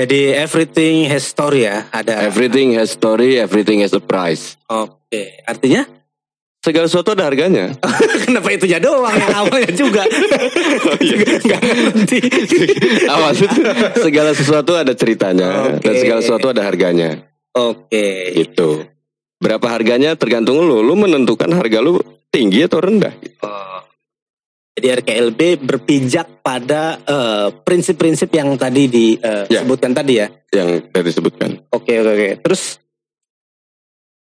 Jadi everything has story ya, ada. Everything has story, everything has a price. Oke, artinya Segala sesuatu ada harganya. kenapa itu ya doang yang awalnya juga? Oh, iya. Nggak ngerti. Awas itu segala sesuatu ada ceritanya Oke. dan segala sesuatu ada harganya. Oke. Gitu. Berapa harganya tergantung lu. Lu menentukan harga lu tinggi atau rendah. Oh. Jadi RKLB berpijak pada eh, prinsip-prinsip yang tadi Ya. disebutkan tadi ya. Yang tadi disebutkan. Oke oke oke. Terus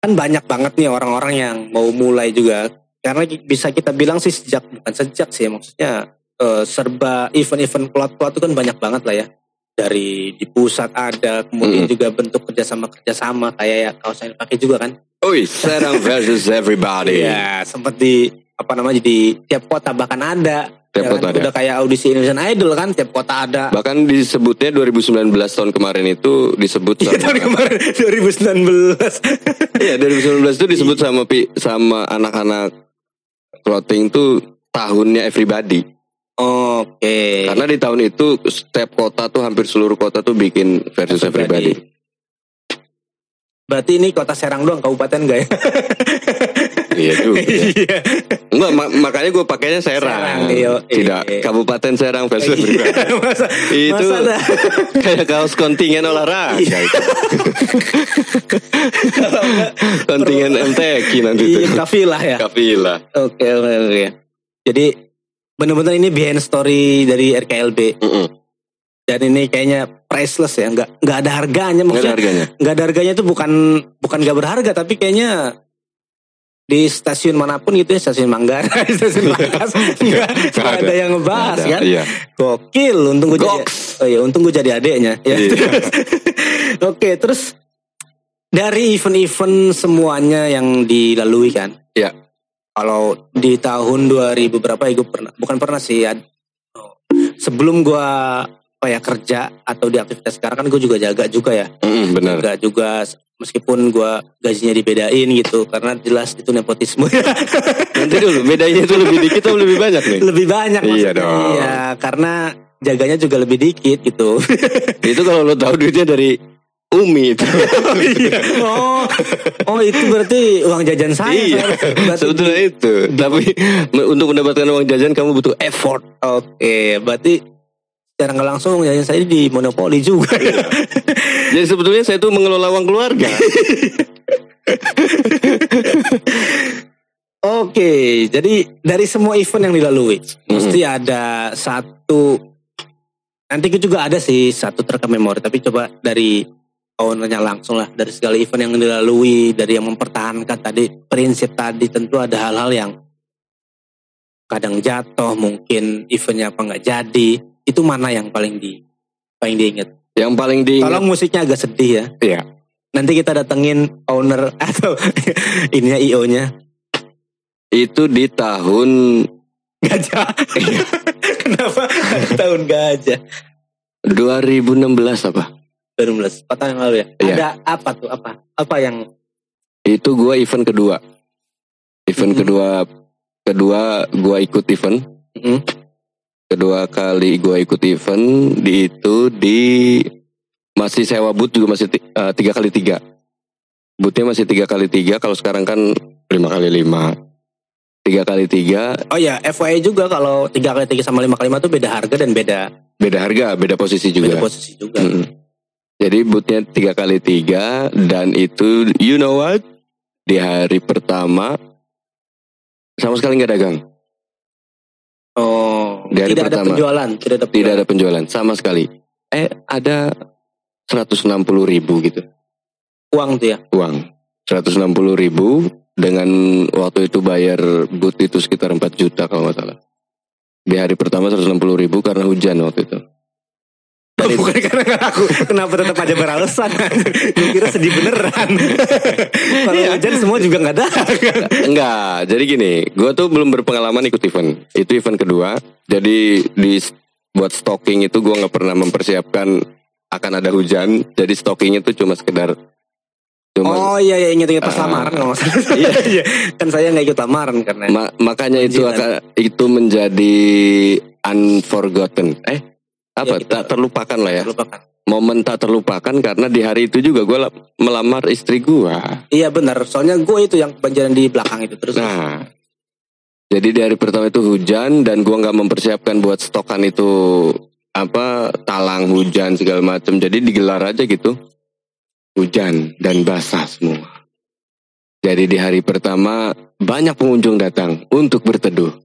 kan banyak banget nih orang-orang yang mau mulai juga. Karena bisa kita bilang sih sejak bukan sejak sih maksudnya eh, serba event-event klub-klub itu kan banyak banget lah ya. Dari di pusat ada, kemudian Mm-mm. juga bentuk kerjasama kerjasama kayak ya kaos yang pakai juga kan. Oi, Serang versus everybody. Iya, sempat di apa namanya di tiap kota bahkan ada. Tiap Ya kota kan? ada. Udah kayak audisi Indonesian Idol kan tiap kota ada. Bahkan disebutnya 2019 tahun kemarin itu disebut Iya sama tahun kemarin 2019. Iya 2019 itu disebut sama pi, sama anak-anak clothing tuh tahunnya everybody. Oke. Karena di tahun itu setiap kota tuh hampir seluruh kota tuh bikin versus everybody. Berarti ini kota Serang doang kabupaten enggak ya? Iya juga. Iya. Enggak ma- makanya gue pakainya Serang. Serang, iya. Tidak Kabupaten Serang versus everybody. masa, Itu masa kayak kaos kontingen olahraga Iya. itu. kontingen MTQ nanti iya, itu. kafilah ya. Kafilah. Oke oke oke. Jadi benar-benar ini behind story dari RKLB Mm-mm. dan ini kayaknya priceless ya, nggak nggak ada harganya Nggak ada maksudnya. harganya. nggak ada harganya itu bukan bukan nggak berharga tapi kayaknya di stasiun mana pun gitu ya stasiun Manggarai stasiun Mangkas. Nggak nggak ada yang ngebahas Ada, kan? Iya. gokil untung gue jadi oh iya untung gue jadi adeknya. Ya. Iya. oke terus dari event-event semuanya yang dilalui kan? Iya. kalau di tahun 2000 berapa ya gue pernah bukan pernah sih oh, sebelum gue apa ya kerja atau di aktivitas sekarang kan gue juga jaga juga ya Mm-mm, benar. Enggak juga meskipun gua gajinya dibedain gitu karena jelas itu nepotisme Nanti dulu bedanya itu lebih dikit atau lebih banyak nih? lebih banyak Iya dong. Iya, karena jaganya juga lebih dikit gitu itu kalau lo tahu duitnya dari Umi itu. oh oh itu berarti uang jajan saya iya. Sebetulnya itu. Tapi untuk mendapatkan uang jajan kamu butuh effort. oke berarti secara nggak langsung jajan saya di monopoli juga Iya. Jadi sebetulnya saya tuh mengelola uang keluarga. Oke, jadi dari semua event yang dilalui, mesti ada satu. Nanti juga ada sih satu terekam memori, tapi coba dari ownernya langsung lah, dari segala event yang dilalui, dari yang mempertahankan tadi prinsip tadi, tentu ada hal-hal yang kadang jatuh, mungkin eventnya apa nggak jadi. Itu mana yang paling di paling diingat? Yang paling diingat Tolong musiknya agak sedih ya. Iya. Nanti kita datengin owner atau ininya IO-nya. itu di tahun Gajah. Kenapa tahun gajah? 2016 apa? 2016, 4 tahun yang lalu ya. Iya. Ada apa tuh? Apa? Apa yang Itu gua event kedua. Event Mm-mm. kedua kedua gua ikut event. Mm-mm. Kedua kali gua ikut event di itu di masih sewa booth juga masih eh, tiga kali tiga. Boothnya masih tiga kali tiga. Kalau sekarang kan lima kali lima. Tiga kali tiga Oh ya, FYI juga kalau 3 kali 3 sama 5 kali 5 tuh beda harga dan beda beda harga, beda posisi beda juga. posisi juga. Mm-mm. Jadi bootnya tiga kali tiga dan itu you know what di hari pertama sama sekali nggak dagang, Oh, Di hari tidak ada pertama. penjualan, tidak ada tidak penjualan. ada penjualan sama sekali. Eh ada 160 ribu gitu uang tuh ya. uang, 160 ribu dengan waktu itu bayar boot itu sekitar 4 juta kalau nggak salah. Di hari pertama 160 ribu karena hujan waktu itu. Itu- Bukan karena aku kenapa tetap aja beralasan. Gue kira sedih beneran. kalau Iya. hujan semua juga nggak ada. Enggak, jadi gini, gue tuh belum berpengalaman ikut event. Itu event kedua, jadi di buat stocking itu gue nggak pernah mempersiapkan akan ada hujan. Jadi stocking itu cuma sekedar cuma Oh iya iya ingat-ingat pas Ah. lamaran nggak. Iya. Iya. kan saya nggak ikut lamaran karena ma- makanya itu akan itu menjadi unforgotten. Eh apa? Kita- tak terlupakan lah ya. lupakan. momen tak terlupakan karena di hari itu juga gue melamar istri gue. Iya benar, soalnya gue itu yang kebanjiran di belakang itu terus. Nah, jadi di hari pertama itu hujan dan gue nggak mempersiapkan buat stokan itu apa talang hujan segala macam. Jadi digelar aja gitu, hujan dan basah semua. Jadi di hari pertama banyak pengunjung datang untuk berteduh,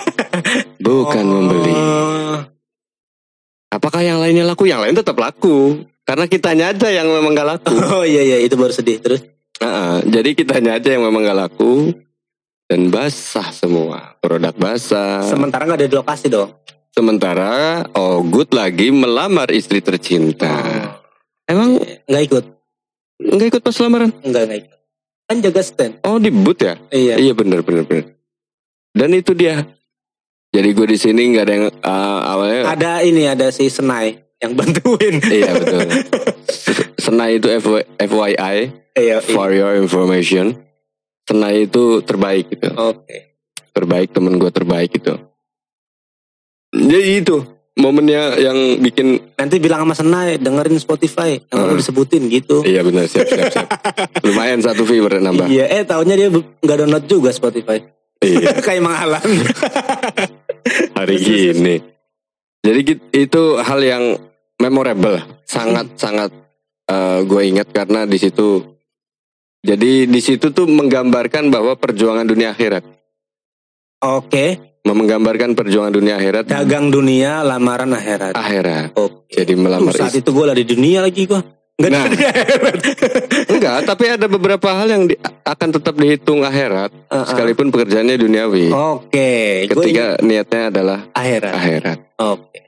bukan membeli. Oh. Apakah yang lainnya laku? Yang lain tetap laku. Karena kitanya aja yang memang gak laku. Oh iya iya itu baru sedih terus. Nah, jadi kitanya aja yang memang gak laku. Dan basah semua. Produk basah. Sementara nggak ada di lokasi dong. Sementara oh good lagi melamar istri tercinta. Emang Nggak ikut, nggak ikut pas lamaran? nggak nggak ikut. Kan jaga stand. Oh di boot ya? Iya. Iya bener bener bener. Dan itu dia. Jadi gue di sini nggak ada yang uh, awalnya. Ada ini ada si Senai yang bantuin. iya betul. Senai itu FY FYI Iya. iya. for your information. Senai itu terbaik gitu. Oke. Terbaik temen gue terbaik gitu. Jadi itu momennya yang bikin Nanti bilang sama Senai dengerin Spotify yang Hmm. disebutin gitu. iya benar siap siap siap. Lumayan satu viewer nambah. Iya, eh tahunya dia nggak download juga Spotify. Iya. Kayak menghalang. Hari gini. Jadi itu hal yang memorable, sangat sangat gue ingat karena di situ. Jadi di situ tuh menggambarkan bahwa perjuangan dunia akhirat, Oke, menggambarkan perjuangan dunia akhirat, dagang dunia, lamaran akhirat. akhirat. Oke. Jadi Tuh, melamar saat istri. itu gue lah di dunia lagi gue. Enggak Nah. Enggak, tapi ada beberapa hal yang di- akan tetap dihitung akhirat, Uh-uh. sekalipun pekerjaannya duniawi. Oke, gue Ketika niatnya adalah akhirat. akhirat. Oke.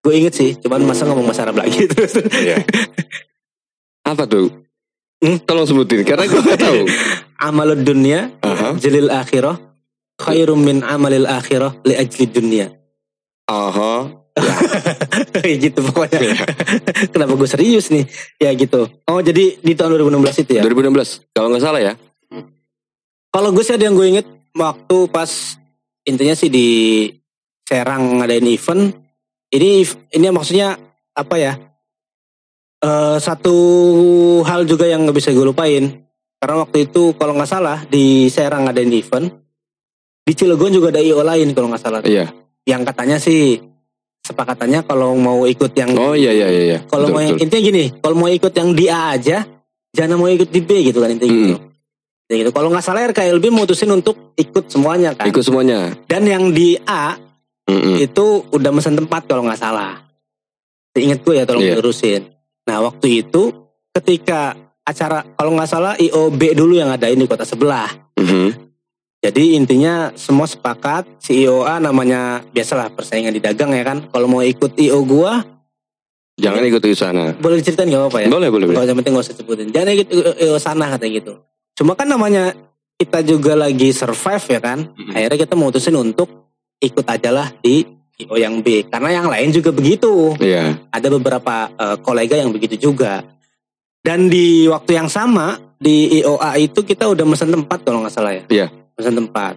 Gue inget sih, cuman masa ngomong bahasa Arab lagi terus. Iya. Apa tuh? Hmm? Tolong sebutin, karena gue gak tahu. Amalud dunia, Aha. jalil akhirah, khairum min amalil akhirah li ajli dunia. Aha. Kayak gitu pokoknya. Iya. Kenapa gue serius nih? Ya gitu. Oh jadi di tahun 2016 itu ya? 2016, kalau nggak salah ya. Kalau gue sih ada yang gue inget waktu pas intinya sih di Serang ngadain event. Ini ini maksudnya apa ya? Eh satu hal juga yang nggak bisa gue lupain. Karena waktu itu kalau nggak salah di Serang ngadain event. Di Cilegon juga ada IO lain kalau nggak salah. Iya. Yang katanya sih sepakatannya kalau mau ikut yang Oh iya iya iya. iya. kalau mau yang intinya gini, kalau mau ikut yang di A aja, jangan mau ikut di B gitu kan intinya Hmm. gitu. Ya gitu. Kalau nggak salah RKLB mutusin untuk ikut semuanya kan. ikut semuanya. Dan yang di A Mm-mm. itu udah mesen tempat kalau nggak salah. Ingat gue ya tolong Iya. dilurusin. Nah waktu itu ketika acara kalau nggak salah IOB dulu yang ada di kota sebelah. Mhm. Jadi intinya semua sepakat si IOA namanya biasalah persaingan di dagang ya kan. Kalau mau ikut IO gua Jangan ikut ke sana. boleh diceritain nggak apa-apa ya? Boleh boleh boleh. Kalau yang penting gak usah sebutin. Jangan ikut IO sana katanya gitu. Cuma kan namanya kita juga lagi survive ya kan. Mm-mm. Akhirnya kita memutusin untuk ikut aja lah di IO yang B. Karena yang lain juga begitu. Iya. Ada beberapa eh, kolega yang begitu juga. Dan di waktu yang sama di IOA itu kita udah mesen tempat kalau nggak salah ya. Iya. Mesen tempat.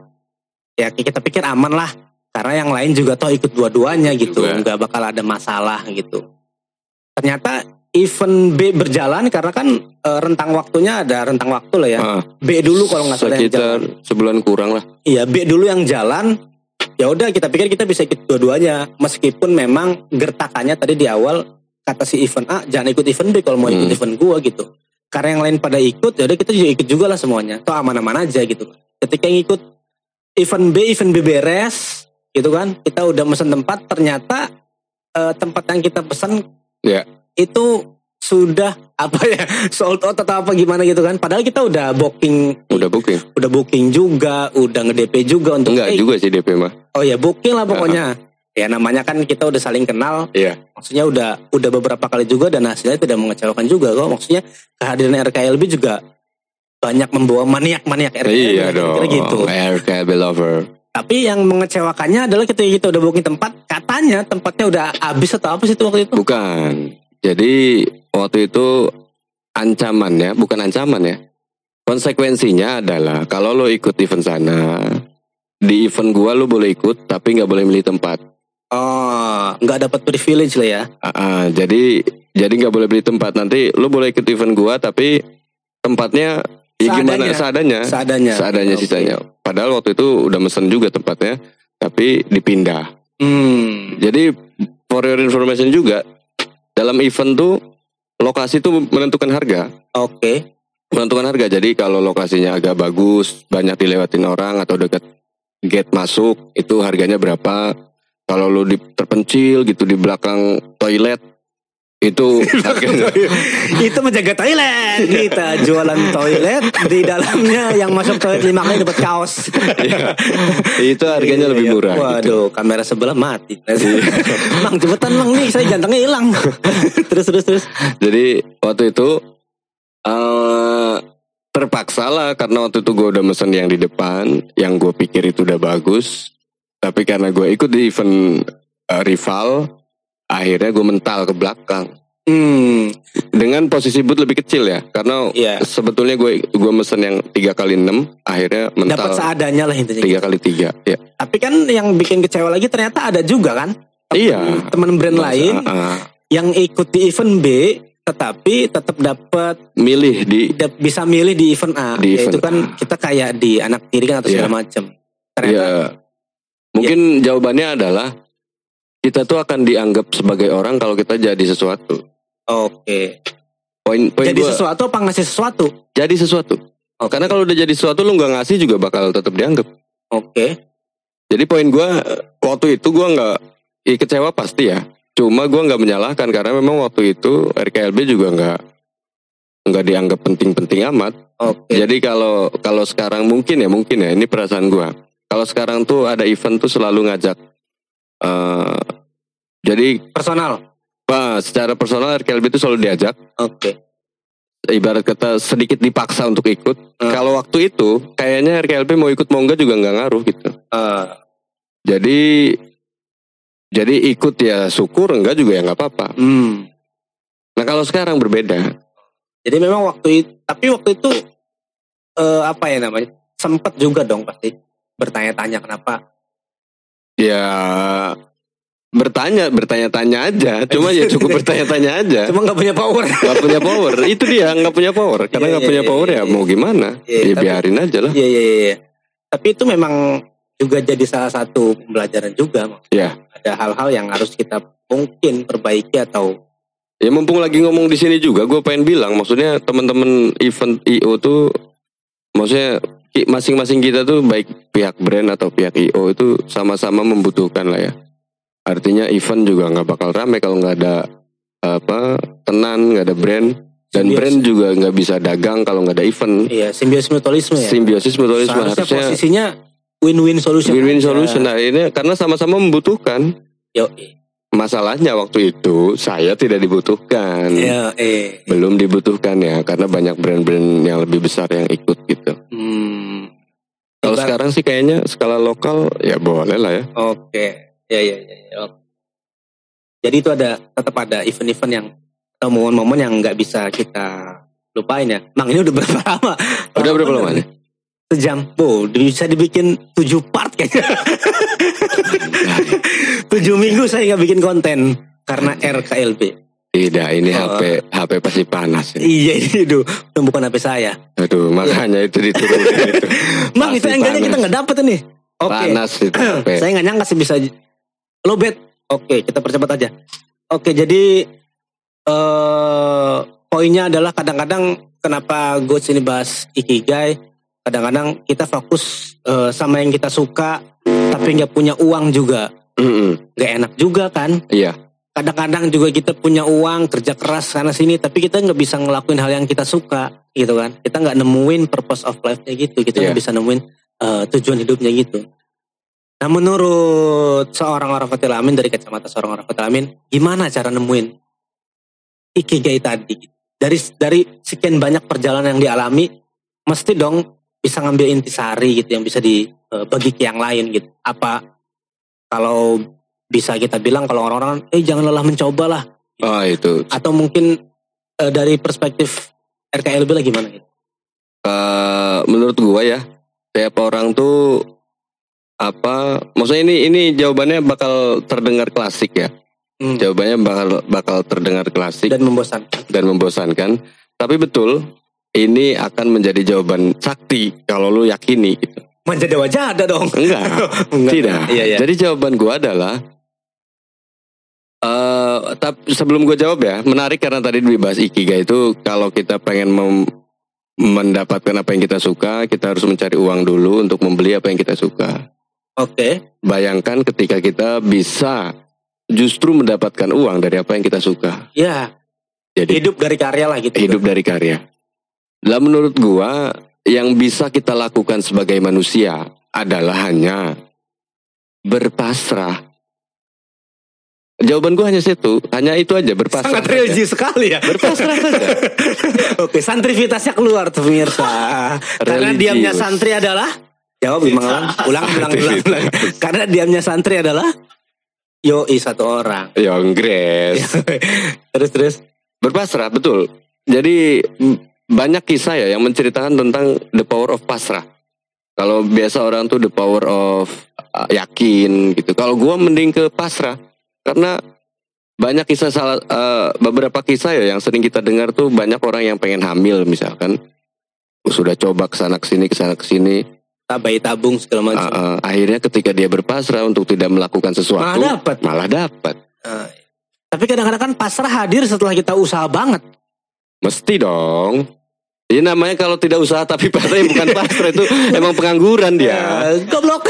Ya kita pikir aman lah. Karena yang lain juga toh ikut dua-duanya gitu. Juga. Nggak bakal ada masalah gitu. Ternyata event B berjalan karena kan eh, rentang waktunya ada rentang waktu lah ya. Ah, B dulu kalau nggak salah yang jalan. sekitar sebulan kurang lah. Iya, B dulu yang jalan. Ya udah kita pikir kita bisa ikut dua-duanya. Meskipun memang gertakannya tadi di awal kata si event A jangan ikut event B kalau mau ikut Hmm. event gua gitu. Karena yang lain pada ikut, ya udah kita juga ikut juga lah semuanya. Toh aman-aman aja gitu. Ketika yang ikut event B, event B beres gitu kan. Kita udah mesen tempat, ternyata eh, tempat yang kita pesan Ya. itu sudah apa ya sold out atau apa gimana gitu kan. Padahal kita udah booking Udah booking. udah booking juga, udah nge-DP juga untuk Enggak eh, juga sih DP mah. Oh ya booking lah pokoknya. Ya namanya kan kita udah saling kenal. Iya. Maksudnya udah udah beberapa kali juga dan hasilnya tidak mengecewakan juga kok. Maksudnya kehadiran RKLB juga banyak membawa maniak-maniak RKLB. Iya dong. gitu. RKB lover. Tapi yang mengecewakannya adalah ketika kita udah booking tempat, katanya tempatnya udah habis atau apa sih itu waktu itu? Bukan. Jadi waktu itu ancamannya bukan ancaman ya. Konsekuensinya adalah kalau lo ikut event sana, di event gua lo boleh ikut tapi nggak boleh milih tempat. Oh, nggak dapat privilege lah ya. Ah, ah, jadi jadi nggak boleh beli tempat nanti lu boleh ikut event gua tapi tempatnya ya gimana seadanya Seadanya. seadanya Oke. sisanya padahal waktu itu udah mesen juga tempatnya tapi dipindah Hmm. jadi for your information juga dalam event tuh lokasi tuh menentukan harga Oke. menentukan harga jadi kalau lokasinya agak bagus banyak dilewatin orang atau dekat gate masuk itu harganya berapa kalau lu di terpencil gitu di belakang toilet itu itu menjaga toilet. Kita jualan toilet di dalamnya yang masuk toilet lima kali dapat kaos. Iya. itu harganya lebih Iya, murah gitu. waduh kamera sebelah mati. Mang cepetan mang. Nih saya jantungnya hilang. Terus terus terus. Jadi waktu itu eh terpaksa lah karena waktu itu gue udah mesen yang di depan yang gue pikir itu udah bagus tapi karena gue ikut di event eh, rival akhirnya gue mental ke belakang. Hmm dengan posisi boot lebih kecil ya karena Iya. sebetulnya gue gue mesen yang tiga kali enam akhirnya dapat mental seadanya lah intinya. tiga kali tiga ya. Tapi kan yang bikin kecewa lagi ternyata ada juga kan? Iya. teman brand Masa, lain ah, yang ikut di event B tetapi tetap dapat milih di dap- bisa milih di event A. Di event kan A. kita kayak di anak tiri kan atau Iya. segala macam ternyata ya mungkin jawabannya adalah kita tuh akan dianggap sebagai orang kalau kita jadi sesuatu. Oke. Poin poin jadi gua, sesuatu apa ngasih sesuatu? Jadi sesuatu. Oke. karena kalau udah jadi sesuatu lu nggak ngasih juga bakal tetap dianggap. Oke. Jadi poin gua waktu itu gua nggak ya kecewa pasti ya. Cuma gua nggak menyalahkan karena memang waktu itu RKLB juga nggak nggak dianggap penting-penting amat. Oke. Jadi kalau kalau sekarang mungkin ya mungkin ya ini perasaan gua kalau sekarang tuh ada event tuh selalu ngajak eh jadi personal Pak, secara personal RKLB itu selalu diajak oke ibarat kata sedikit dipaksa untuk ikut. Hmm. Kalau waktu itu kayaknya RKLB mau ikut mau enggak juga nggak ngaruh gitu. Eh, Jadi jadi ikut ya syukur enggak juga ya nggak apa-apa. hmm. Nah kalau sekarang berbeda. jadi memang waktu itu tapi waktu itu eh, apa ya namanya sempat juga dong pasti bertanya-tanya kenapa Ya bertanya bertanya-tanya aja. Cuma ya cukup bertanya-tanya aja. cuma nggak punya power Nggak punya power. Itu dia nggak punya power. Karena Iya, nggak iya, punya iya, power ya mau gimana? Ya tapi- biarin aja lah. Iya iya iya. Tapi itu memang juga jadi salah satu pembelajaran juga. Iya. Ada hal-hal yang harus kita mungkin perbaiki atau Ya mumpung lagi ngomong di sini juga, gue pengen bilang, maksudnya teman-teman event IO tuh, maksudnya masing-masing kita tuh baik pihak brand atau pihak IO itu sama-sama membutuhkan lah ya. Artinya event juga nggak bakal rame kalau nggak ada apa tenan, nggak ada brand dan Simbiosis. brand juga nggak bisa dagang kalau nggak ada event. iya simbiosis mutualisme ya. Simbiosis mutualisme Seharusnya harusnya posisinya win-win solution. win-win solution. Nah ini karena sama-sama membutuhkan. Yo, Masalahnya waktu itu saya tidak dibutuhkan. iya, eh. belum dibutuhkan ya karena banyak brand-brand yang lebih besar yang ikut gitu. Hmm. Sekarang sih kayaknya skala lokal ya boleh lah ya. Oke, ya ya ya. ya. oke. Jadi itu ada tetap ada event-event yang atau momen-momen yang nggak bisa kita lupain ya. Mang ini udah berapa lama? Udah berapa lama nih? Sejam. Oh, bisa dibikin tujuh part kayaknya. tujuh minggu saya nggak bikin konten karena RKLB. Tidak, ini Oh. HP HP pasti panas. Iya ini Itu bukan HP saya. Aduh, makanya itu diturunin itu. Mang itu angle-nya kita nggak dapet nih. Oke. Panas itu HP. Saya nggak nyangka sih bisa lobet. Oke, kita percepat aja. Oke, jadi eh poinnya adalah kadang-kadang kenapa gue sini bahas ikigai. Kadang-kadang kita fokus eh, sama yang kita suka, tapi nggak punya uang juga, Mm-mm. nggak enak juga kan. Iya, Kadang-kadang juga kita punya uang, kerja keras sana sini, tapi kita nggak bisa ngelakuin hal yang kita suka, gitu kan. Kita nggak nemuin purpose of life-nya gitu, kita nggak Iya. bisa nemuin eh, tujuan hidupnya gitu. Nah menurut seorang orang Fatil Amin dari kacamata seorang orang Fatil Amin, gimana cara nemuin ikigai tadi? Dari dari sekian banyak perjalanan yang dialami, mesti dong bisa ngambil intisari gitu yang bisa dibagi ke yang lain gitu. Apa kalau bisa kita bilang kalau orang-orang, eh jangan lelah mencoba lah. oh itu. Atau mungkin eh, dari perspektif RKLB lah gimana gitu? Eh, menurut gua ya, tiap orang tuh apa maksudnya ini ini jawabannya bakal terdengar klasik ya Hmm. jawabannya bakal bakal terdengar klasik Dan membosankan. dan membosankan tapi betul ini akan menjadi jawaban sakti kalau lu yakini gitu Manja wajah ada dong. enggak Enggak. tidak Iya, iya. jadi jawaban gua adalah eh tapi sebelum gue jawab ya menarik karena tadi dibahas ikigai itu kalau kita pengen mem- mendapatkan apa yang kita suka kita harus mencari uang dulu untuk membeli apa yang kita suka Oke. Bayangkan ketika kita bisa justru mendapatkan uang dari apa yang kita suka. Ya, Jadi hidup dari karya lah gitu. hidup dari karya. Lah menurut gua yang bisa kita lakukan sebagai manusia adalah hanya berpasrah. Jawaban gua hanya situ, hanya itu aja berpasrah. Sangat religi sekali ya. Berpasrah saja. Oke, santrivitasnya keluar tuh pemirsa. Karena diamnya santri adalah jawab Bima ulang, ulang, ulang. Karena diamnya santri adalah yoi satu orang. Yonggres. terus terus. Berpasrah, betul. Jadi banyak kisah ya yang menceritakan tentang the power of pasrah. Kalau biasa orang tuh the power of uh, yakin gitu. Kalau gua mending ke pasrah karena banyak kisah salah uh, beberapa kisah ya yang sering kita dengar tuh banyak orang yang pengen hamil misalkan sudah coba ke sana ke sini ke sana ke sini Tabai tabung segala macam. uh, uh, akhirnya ketika dia berpasrah untuk tidak melakukan sesuatu Malah dapat. malah dapat Nah, tapi kadang-kadang kan pasrah hadir setelah kita usaha banget. Mesti dong. Ini namanya kalau tidak usaha tapi pasrah bukan pasrah itu emang pengangguran dia. Eh, goblok.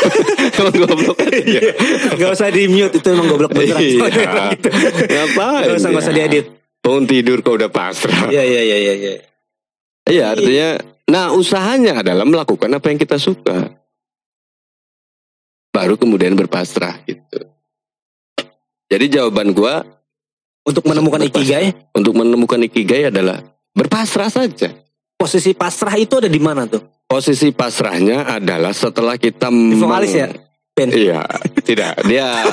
emang goblok kan dia. Gak usah di mute itu emang goblok beneran. Iya. Gitu. Ngapain? Gak usah, gak usah diedit. Bangun tidur kau udah pasrah. Iya, iya, iya, iya. iya. Iya artinya nah usahanya adalah melakukan apa yang kita suka. Baru kemudian berpasrah gitu. Jadi jawaban gua Untuk menemukan ikigai, untuk menemukan ikigai adalah berpasrah saja. posisi pasrah itu ada di mana tuh? Posisi pasrahnya adalah setelah kita Di vokalis ya? Ben. Iya, tidak. Dia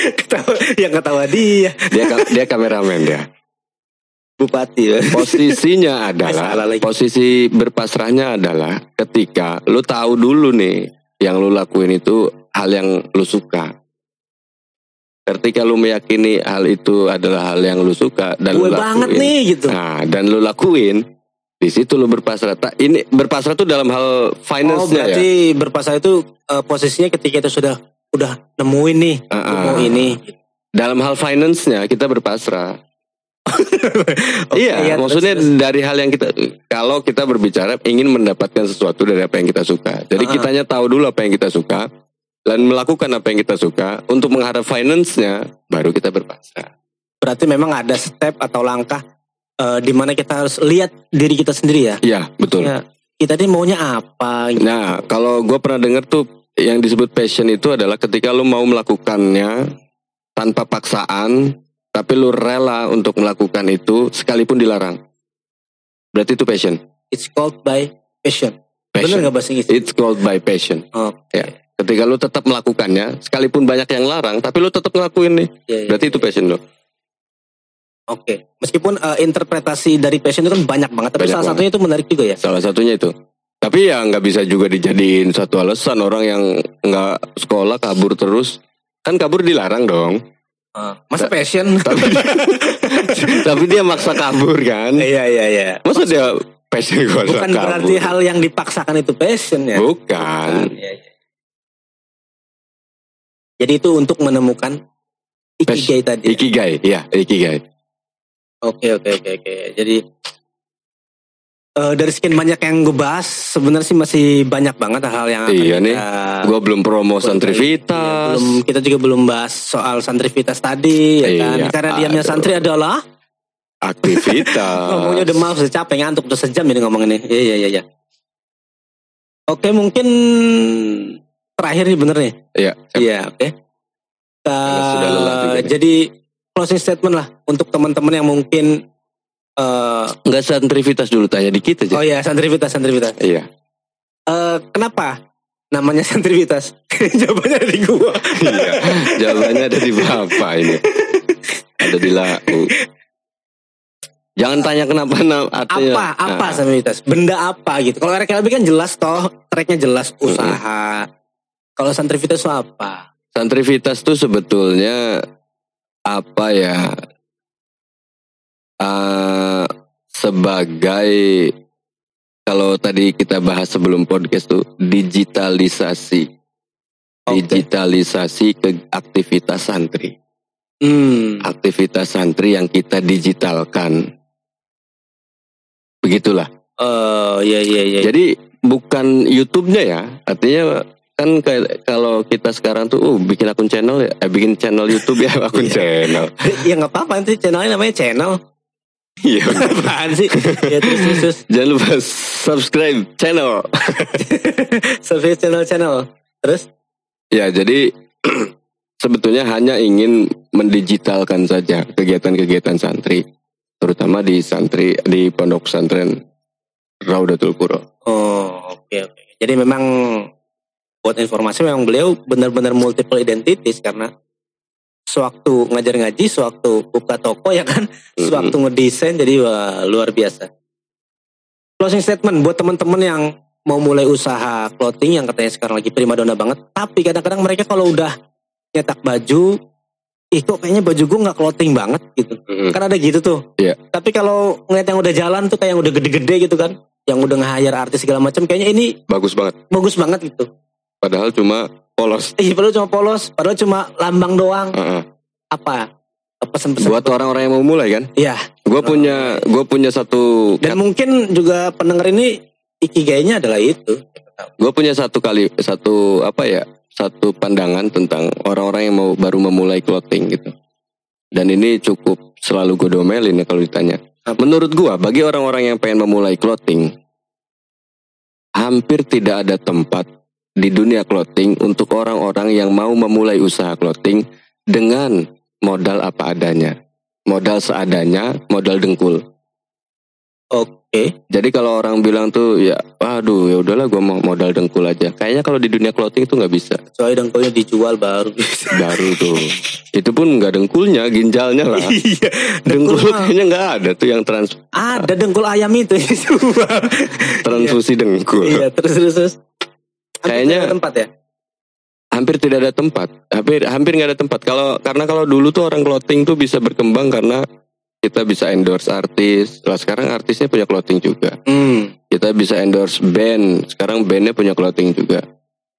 Ketawa, yang ketawa dia. dia dia kameramen dia. Bupati ya. Posisinya adalah posisi berpasrahnya adalah ketika lu tahu dulu nih yang lu lakuin itu hal yang lu suka. Ketika lu meyakini hal itu adalah hal yang lu suka dan Gue lu banget lakuin. nih gitu. Nah, dan lu lakuin di situ lu berpasrah. Tak ini berpasrah tuh dalam hal Oh finance ya. berarti berpasrah itu eh, posisinya ketika itu sudah udah nemuin nih, Ah, gua ah. mau ini. Dalam hal finance-nya kita berpasrah. Oke, iya, ya, maksudnya terus. dari hal yang kita kalau kita berbicara ingin mendapatkan sesuatu dari apa yang kita suka. Jadi Ah. kitanya tahu dulu apa yang kita suka dan melakukan apa yang kita suka untuk mengharap finance-nya baru kita berpasrah. berarti memang ada step atau langkah eh, di mana kita harus lihat diri kita sendiri ya. Iya, betul. Ya, kita ini maunya apa? Gitu. Nah, kalau gue pernah dengar tuh yang disebut passion itu adalah ketika lu mau melakukannya tanpa paksaan, tapi lu rela untuk melakukan itu sekalipun dilarang. Berarti itu passion. It's called by passion. Passion. nggak bahasa Inggris? It's called by passion. Oke. Ya. Ketika lu tetap melakukannya, sekalipun banyak yang larang, tapi lu tetap ngelakuin nih. Iya, iya, Berarti iya. itu passion lo. Oke. Meskipun eh, interpretasi dari passion itu kan banyak banget, tapi Banyak salah banget. satunya itu menarik juga ya. Salah satunya itu. Tapi ya nggak bisa juga dijadiin satu alasan orang yang nggak sekolah kabur terus. Kan kabur dilarang dong. Ah, Masa passion? Tapi tapi dia maksa kabur kan. Iya iya iya. Masa dia passion gue Bukan berarti hal yang dipaksakan itu passion ya. Bukan. Iya, iya. Jadi itu untuk menemukan ikigai tadi. ya? Ikigai, iya ikigai. Oke oke oke oke. Jadi eh, dari sekian banyak yang gue bahas, sebenarnya sih masih banyak banget hal yang akan Iya nih. kita- Gue belum promo Iya, santrivitas. belum kita juga belum bahas soal santrivitas tadi, ya kan? Iya, Karena diamnya santri adalah Aktivitas. ngomongnya udah maaf, udah capek ngantuk udah sejam ini ngomong ini. Iya iya iya. iya. Oke mungkin terakhir nih bener nih. Iya. Iya oke. Karena sudah lelah juga nih. jadi closing statement lah untuk teman-teman yang mungkin eh Enggak santrivitas dulu tanya dikit aja. oh ya santrivitas santrivitas. Iya. Eh kenapa namanya santrivitas? Jawabannya dari gua. Iya. Jawabannya ada di bapak ini. Ada di lau. Jangan tanya kenapa artinya. apa apa Nah, santrivitas? Benda apa gitu? Kalau RKLB kan jelas toh tracknya jelas usaha. Kalau santrivitas itu apa? Santrivitas tuh sebetulnya apa ya? Eh, sebagai kalau tadi kita bahas sebelum podcast tuh digitalisasi, Oke. digitalisasi ke aktivitas santri, Hmm. aktivitas santri yang kita digitalkan. Begitulah. Oh iya iya iya. Jadi bukan YouTube-nya ya, artinya kan kalau kita sekarang tuh uh, bikin akun channel ya, eh, bikin channel YouTube ya akun Iya. channel. ya nggak apa-apa nanti channelnya namanya channel. Iya. Apaan sih? ya terus terus, terus. Jangan lupa subscribe channel. Survei channel channel. Terus? Ya, jadi sebetulnya hanya ingin mendigitalkan saja kegiatan-kegiatan santri, terutama di santri di pondok pesantren Raudatul Qura. Oh oke oke. Jadi memang buat informasi memang beliau benar-benar multiple identities karena sewaktu ngajar ngaji, sewaktu buka toko ya kan, sewaktu ngedesain jadi wah, luar biasa. Closing statement buat teman-teman yang mau mulai usaha clothing yang katanya sekarang lagi primadona banget, tapi kadang-kadang mereka kalau udah nyetak baju, ih kok kayaknya baju gue nggak clothing banget gitu. Mm-mm. Kan ada gitu tuh. Iya. Tapi kalau ngeliat yang udah jalan tuh kayak yang udah gede-gede gitu kan, yang udah nge-hire artis segala macam, kayaknya ini Bagus banget. bagus banget gitu. Padahal cuma polos. Ih, padahal cuma polos, padahal cuma lambang doang. Heeh. Apa? Pesan-pesan. Buat orang-orang yang mau mulai kan, Iya. gue punya gue punya satu Dan mungkin juga pendengar ini ikigainya adalah itu. gue punya satu kali satu apa ya satu pandangan tentang orang-orang yang mau baru memulai clothing gitu dan ini cukup selalu gue domelin ya kalau ditanya menurut gue bagi orang-orang yang pengen memulai clothing hampir tidak ada tempat di dunia clothing untuk orang-orang yang mau memulai usaha clothing dengan modal apa adanya modal seadanya modal dengkul Oke. jadi kalau orang bilang tuh ya, aduh ya udahlah gue mau modal dengkul aja. Kayaknya kalau di dunia clothing tuh nggak bisa. Kecuali dengkulnya dijual baru bisa. Baru tuh. Itu pun nggak dengkulnya, ginjalnya lah. Iya. Dengkul kayaknya nggak ada tuh yang trans ada dengkul ayam itu transfusi dengkul. Iya, terus terus terus. Kayaknya- tempat ya. Hampir tidak ada tempat. Hampir hampir nggak ada tempat. Kalau karena kalau dulu tuh orang clothing tuh bisa berkembang karena kita bisa endorse artis. Lah sekarang artisnya punya clothing juga. Hmm. kita bisa endorse band sekarang bandnya punya clothing juga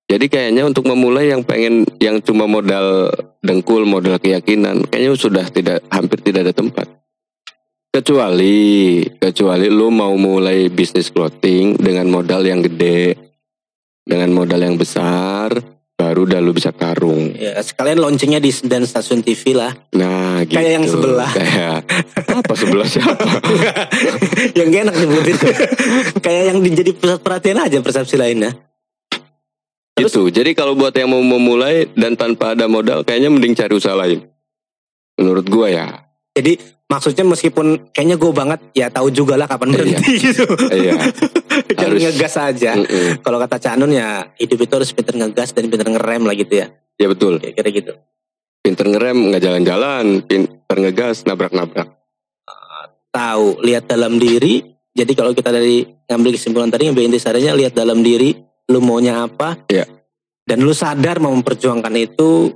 jadi kayaknya untuk memulai yang pengen yang cuma modal dengkul modal keyakinan kayaknya sudah tidak hampir tidak ada tempat kecuali kecuali lu mau mulai bisnis clothing dengan modal yang gede dengan modal yang besar baru dah lu bisa tarung Ya, sekalian launchingnya di dan stasiun TV lah. nah gitu Kayak yang sebelah. kayak apa sebelah siapa yang gak enak disebutin. Kayak yang menjadi pusat perhatian aja persepsi lainnya. Terus- Itu. Jadi kalau buat yang mau memulai dan tanpa ada modal, kayaknya mending cari usaha lain. Menurut gua ya. Jadi maksudnya meskipun kayaknya gue banget ya tahu juga lah kapan Iya. berhenti gitu. Iya. Jangan Harus- ngegas aja. Mm-mm. Kalau kata Canun ya hidup itu harus pinter ngegas dan pinter ngerem lah gitu ya. Ya betul. Kira-kira gitu. Pinter ngerem nggak jalan-jalan, pinter ngegas nabrak-nabrak. Tahu, lihat dalam diri. Jadi kalau kita dari ngambil kesimpulan tadi ngambil intisarinya lihat dalam diri lu maunya apa. Iya. Dan lu sadar mau memperjuangkan itu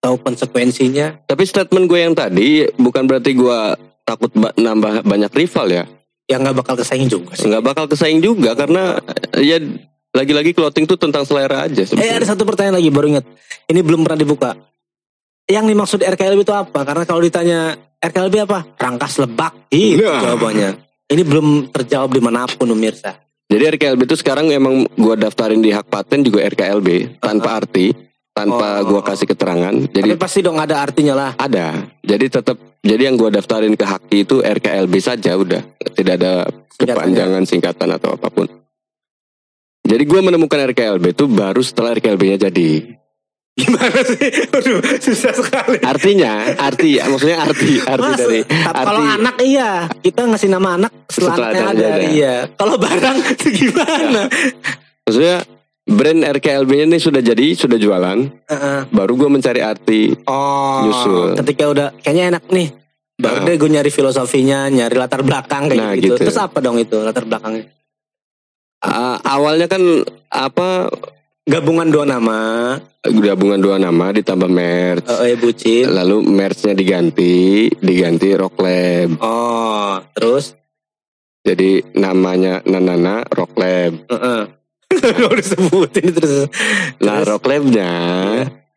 tahu konsekuensinya. Tapi statement gue yang tadi bukan berarti gua takut ba- nambah banyak rival ya. Ya nggak bakal kesaing juga sih. Nggak bakal kesaing juga karena ya lagi-lagi clothing tuh tentang selera aja Eh ada satu pertanyaan lagi baru ingat. Ini belum pernah dibuka. Yang dimaksud RKLB itu apa? Karena kalau ditanya RKLB apa? Rangkas lebak. Gitu Nah. jawabannya. Ini belum terjawab di mana pun pemirsa. Jadi RKLB itu sekarang emang gua daftarin di hak paten juga RKLB tanpa arti, tanpa Oh. gua kasih keterangan. Jadi Tapi pasti dong ada artinya lah. Ada. Jadi tetap jadi yang gua daftarin ke Haki itu RKLB saja udah. Tidak ada kepanjangan singkatan atau apa pun. Jadi gua menemukan RKLB itu baru setelah RKLB-nya jadi. Gimana sih? Aduh, susah sekali. Artinya, arti maksudnya arti arti Mas, dari arti kalau anak iya, kita ngasih nama anak setelah, Setelah anaknya ada- ada. Iya. Kalau barang itu gimana? maksudnya brand RKLB-nya ini sudah jadi, sudah jualan, Heeh. baru gua mencari arti. Oh, Nyusul. ketika udah kayaknya enak nih. Baru Nah. deh gue nyari filosofinya, nyari latar belakang kayak Nah, gitu. gitu. Terus apa dong itu latar belakangnya? Ah, awalnya kan apa gabungan dua nama. Gabungan dua nama ditambah merch. Oh, eh bucin. Lalu merchnya diganti, diganti Rock Lab. Oh, terus? Jadi namanya Nanana Rock Lab. Heeh. Disebutin terus. Nah Terus? Rock Lab-nya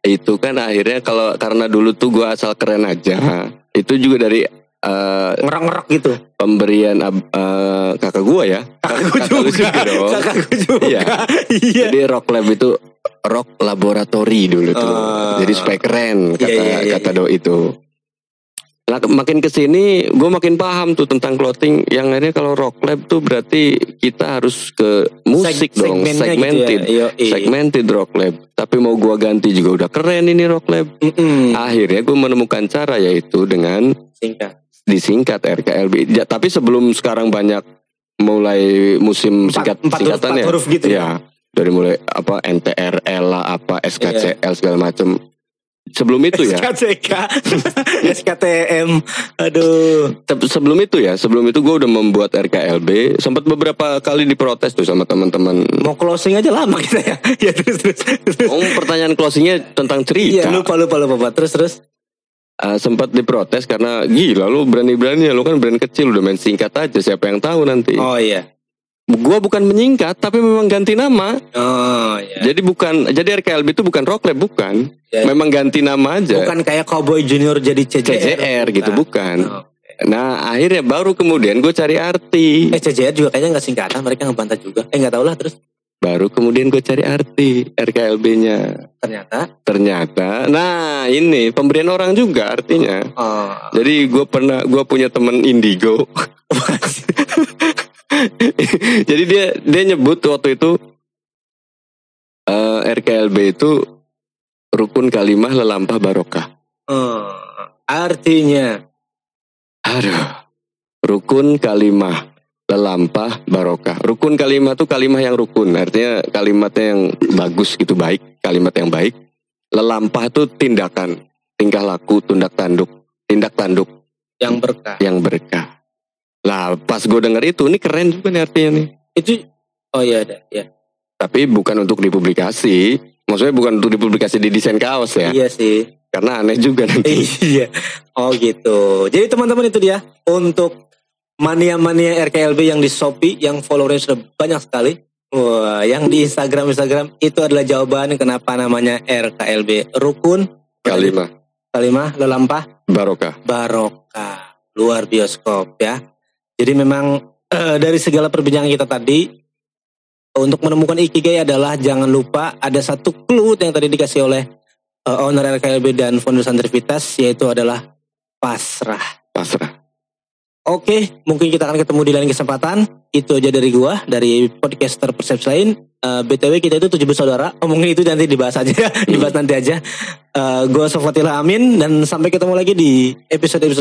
itu kan akhirnya kalau karena dulu tuh gua asal keren aja. Itu juga dari eh, Ngerok-ngerok gitu. pemberian eh, kakak gua ya. Kakakku lu juga. dong. Kakakku juga. Iya. Iya. Jadi Rock Lab itu Rock Laboratory dulu tuh. Oh. Jadi supaya keren kata Iya, iya, iya, kata iya. do itu. Nah, ke- makin ke sini gue makin paham tuh tentang clothing. Yang akhirnya kalau Rock Lab tuh berarti kita harus ke musik Seg- dong, segmented. Gitu ya. Segmented Rock Lab. Tapi mau gua ganti juga udah keren ini Rock Lab. Mm-mm. Akhirnya gue menemukan cara yaitu dengan Singkat. disingkat RKLB. Ja, tapi sebelum sekarang banyak mulai musim Empat- singkat empat huruf- singkatannya. empat huruf gitu ya? ya. Dari mulai apa NTRL lah apa SKCL segala macam. Sebelum itu ya. SKCK. SKTM. Aduh. Se- sebelum itu ya, sebelum itu gue udah membuat RKLB. Sempat beberapa kali diprotes tuh sama teman-teman. Mau closing aja lama kita ya. ya terus terus. terus. Oh, pertanyaan closingnya tentang Iya cerita. lupa lupa lupa Pak. Terus terus. Eh, sempat diprotes karena gila lu berani-berani ya lu kan brand kecil udah main singkat aja siapa yang tahu nanti. Oh iya. Gua bukan menyingkat tapi memang ganti nama. Oh iya. Jadi bukan jadi RKLB itu bukan Rock Lab bukan. Ya. Memang ganti nama aja. Bukan kayak Cowboy Junior jadi CJR. CJR gitu bukan. Oh. Nah akhirnya baru kemudian gue cari arti. Eh CJR juga kayaknya nggak singkatan, mereka ngebantah juga. Eh nggak tahu lah terus Baru kemudian gue cari arti RKLB-nya. ternyata. Ternyata, nah ini pemberian orang juga artinya. Oh. Jadi gue pernah gue punya temen indigo. Jadi dia dia nyebut waktu itu eh, RKLB itu rukun kalimah lelampah barokah. Oh. Artinya. Aduh. Rukun kalimah lelampah barokah. Rukun kalimah tuh kalimah yang rukun. Artinya kalimatnya yang bagus gitu baik, kalimat yang baik. Lelampah tuh tindakan, tingkah laku, tindak tanduk, tindak tanduk yang berkah. yang berkah. Lah pas gue denger itu, ini keren juga nih artinya nih. Itu oh iya ada ya. Tapi bukan untuk dipublikasi. Maksudnya bukan untuk dipublikasi di desain kaos ya. Iya sih. Karena aneh juga nanti. iya. Oh gitu. Jadi teman-teman itu dia untuk mania-mania RKLB yang di Shopee yang followernya sudah banyak sekali. Wah, yang di Instagram Instagram itu adalah jawaban kenapa namanya RKLB rukun Kalimah kalimah lelampah barokah. barokah luar bioskop ya. Jadi memang eh, dari segala perbincangan kita tadi untuk menemukan ikigai adalah jangan lupa ada satu clue yang tadi dikasih oleh eh, owner RKLB dan founder Santrivitas yaitu adalah pasrah. Pasrah. Oke, mungkin kita akan ketemu di lain kesempatan. Itu aja dari gua, dari podcaster persepsi lain. Eh, BTW kita itu tujuh bersaudara. Omongin itu nanti dibahas aja, dibahas nanti aja. Eh, gua Sofatila Amin dan sampai ketemu lagi di episode-episode